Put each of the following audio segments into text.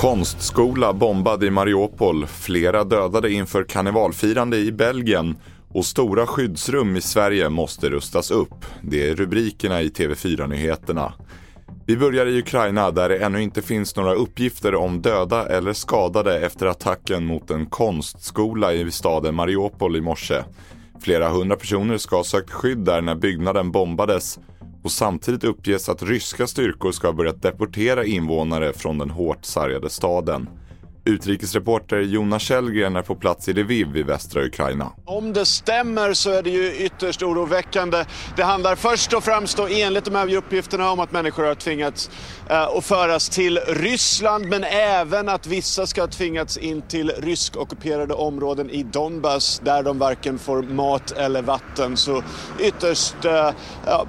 Konstskola bombad i Mariupol, flera dödade inför karnevalfirande i Belgien och stora skyddsrum i Sverige måste rustas upp. Det är rubrikerna i TV4-nyheterna. Vi börjar i Ukraina där det ännu inte finns några uppgifter om döda eller skadade efter attacken mot en konstskola i staden Mariupol i morse. Flera hundra personer ska ha sökt skydd där när byggnaden bombades och samtidigt uppges att ryska styrkor ska ha börjat deportera invånare från den hårt sargade staden. Utrikesreporter Jonas Källgren är på plats i Lviv i västra Ukraina. Om det stämmer så är det ju ytterst oroväckande. Det handlar först och främst då, enligt de här uppgifterna om att människor har tvingats eh, att föras till Ryssland men även att vissa ska ha tvingats in till ryskockuperade områden i Donbass där de varken får mat eller vatten. Så ytterst eh,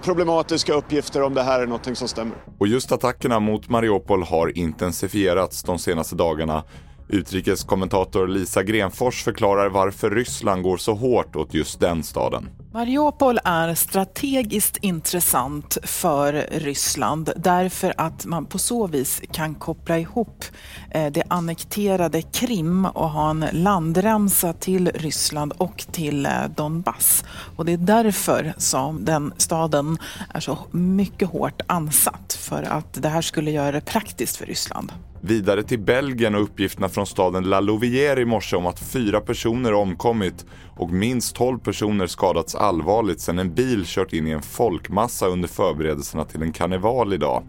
problematiska uppgifter om det här är någonting som stämmer. Och just attackerna mot Mariupol har intensifierats de senaste dagarna Utrikeskommentator Lisa Grenfors förklarar varför Ryssland går så hårt åt just den staden. Mariupol är strategiskt intressant för Ryssland därför att man på så vis kan koppla ihop eh, det annekterade Krim och ha en landremsa till Ryssland och till eh, Donbass. Och det är därför som den staden är så mycket hårt ansatt för att det här skulle göra det praktiskt för Ryssland. Vidare till Belgien och uppgifterna från staden La Louvière i morse om att fyra personer omkommit och minst 12 personer skadats allvarligt sedan en bil kört in i en folkmassa under förberedelserna till en karneval idag.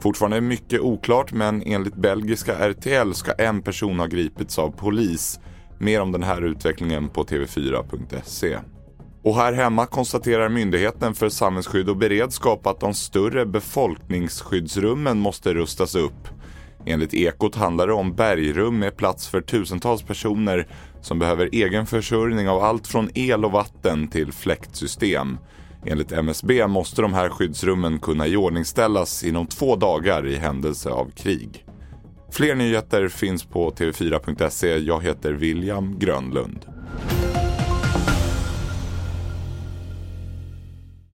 Fortfarande är mycket oklart men enligt belgiska RTL ska en person ha gripits av polis. Mer om den här utvecklingen på tv4.se. Och här hemma konstaterar Myndigheten för samhällsskydd och beredskap att de större befolkningsskyddsrummen måste rustas upp. Enligt Ekot handlar det om bergrum med plats för tusentals personer som behöver egen försörjning av allt från el och vatten till fläktsystem. Enligt MSB måste de här skyddsrummen kunna iordningställas inom två dagar i händelse av krig. Fler nyheter finns på tv4.se. Jag heter William Grönlund.